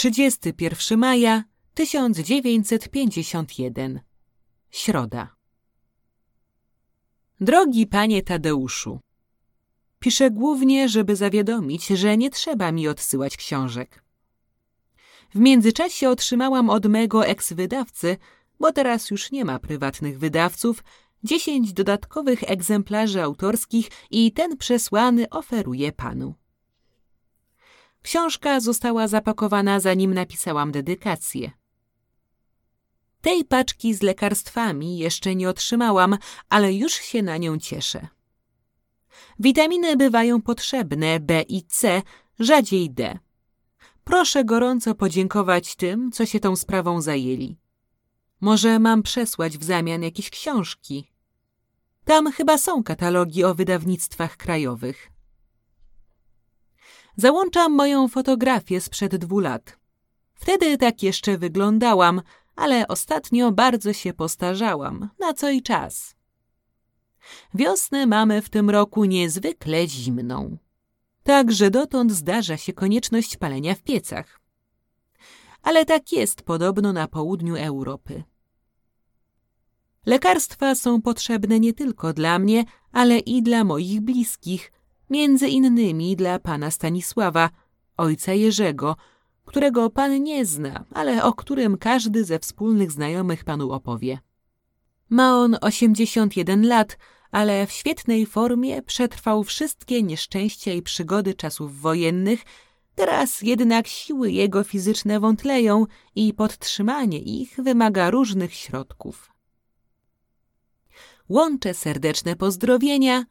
Trzydziesty pierwszy maja tysiąc dziewięćset pięćdziesiąt jeden Środa. Drogi panie Tadeuszu, piszę głównie, żeby zawiadomić, że nie trzeba mi odsyłać książek. W międzyczasie otrzymałam od mego eks-wydawcy, bo teraz już nie ma prywatnych wydawców, dziesięć dodatkowych egzemplarzy autorskich i ten przesłany oferuję panu. Książka została zapakowana, zanim napisałam dedykację. Tej paczki z lekarstwami jeszcze nie otrzymałam, ale już się na nią cieszę. Witaminy bywają potrzebne B i C, rzadziej D. Proszę gorąco podziękować tym, co się tą sprawą zajęli. Może mam przesłać w zamian jakieś książki. Tam chyba są katalogi o wydawnictwach krajowych. Załączam moją fotografię sprzed dwóch lat. Wtedy tak jeszcze wyglądałam, ale ostatnio bardzo się postarzałam, na co i czas. Wiosnę mamy w tym roku niezwykle zimną. Także dotąd zdarza się konieczność palenia w piecach. Ale tak jest podobno na południu Europy. Lekarstwa są potrzebne nie tylko dla mnie, ale i dla moich bliskich, między innymi dla pana Stanisława, ojca Jerzego, którego pan nie zna, ale o którym każdy ze wspólnych znajomych panu opowie. Ma on 81 lat, ale w świetnej formie przetrwał wszystkie nieszczęścia i przygody czasów wojennych, teraz jednak siły jego fizyczne wątleją i podtrzymanie ich wymaga różnych środków. Łączę serdeczne pozdrowienia –